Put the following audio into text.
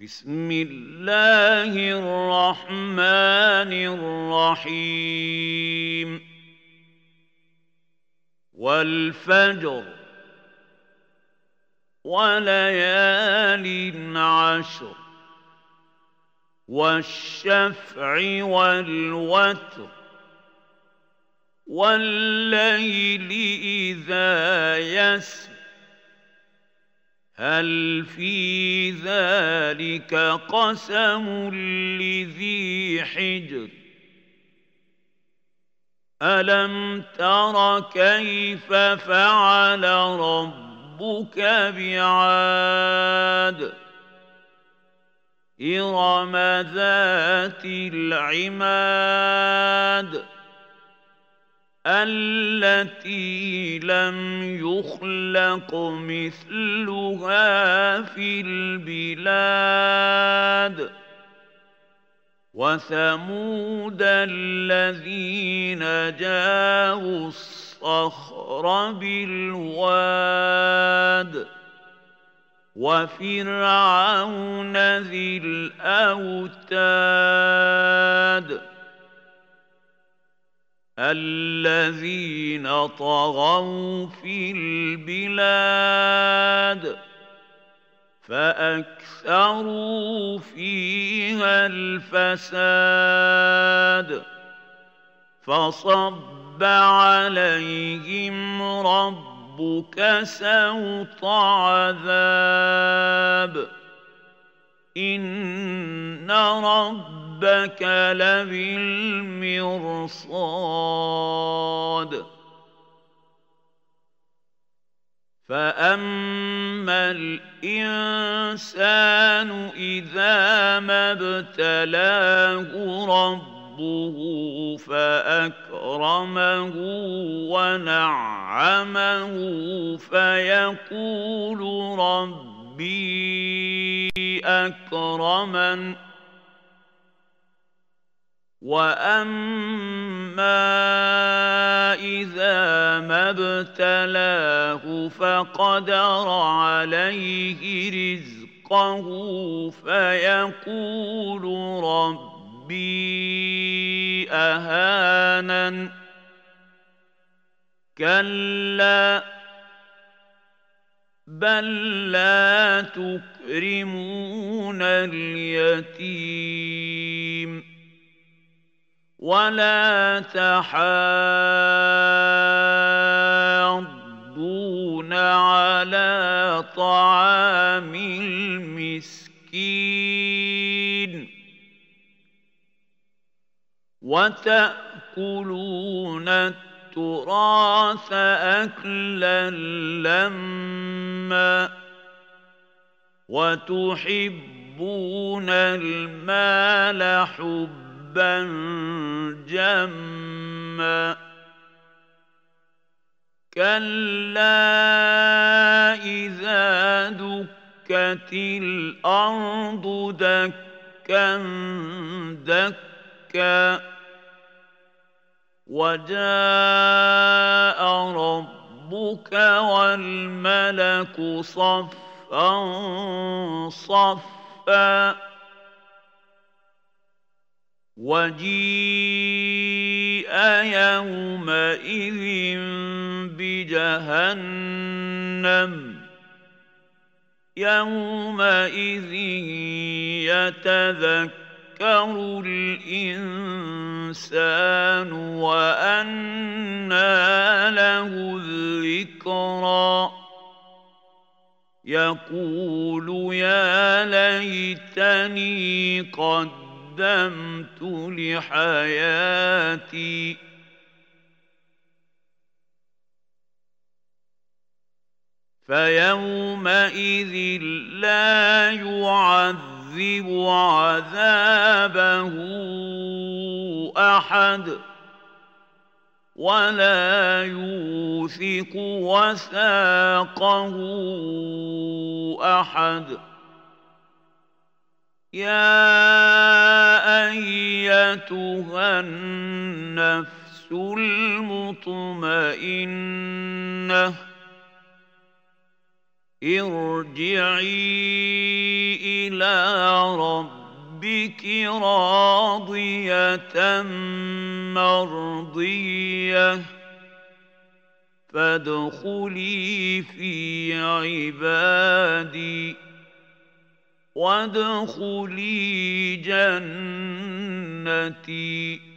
بسم الله الرحمن الرحيم. والفجر وليال عشر والشفع والوتر والليل إذا يسر. هل في ذلك قسم لذي حجر؟ ألم تر كيف فعل ربك بعاد؟ إرم ذات العماد. التي لم يخلق مثلها في البلاد وثمود الذين جاءوا الصخر بالواد وفرعون ذي الأوتاد الذين طغوا في البلاد فأكثروا فيها الفساد فصب عليهم ربك سوط عذاب ان ربك لبالمرصاد فاما الانسان اذا ما ابتلاه ربه فاكرمه ونعمه فيقول ربي اكرمن وأما إذا ما ابتلاه فقدر عليه رزقه فيقول ربي أهانن. كلا. بل لا تكرمون اليتيم ولا تحاضون على طعام المسكين وتأكلون التراث أكلا لما وتحبون المال حبا جما كلا إذا دكت الأرض دكا دكا وجاء ربك والملك صفا صفا وجيء يومئذ بجهنم يومئذ يتذكر الإنسان يقول يا ليتني قد قدمت لحياتي. فيومئذ لا يعذب عذابه أحد. ولا يوثق وثاقه احد يا ايتها النفس المطمئنه ارجعي إلى ربك راضية مرضية فادخلي في عبادي وادخلي جنتي.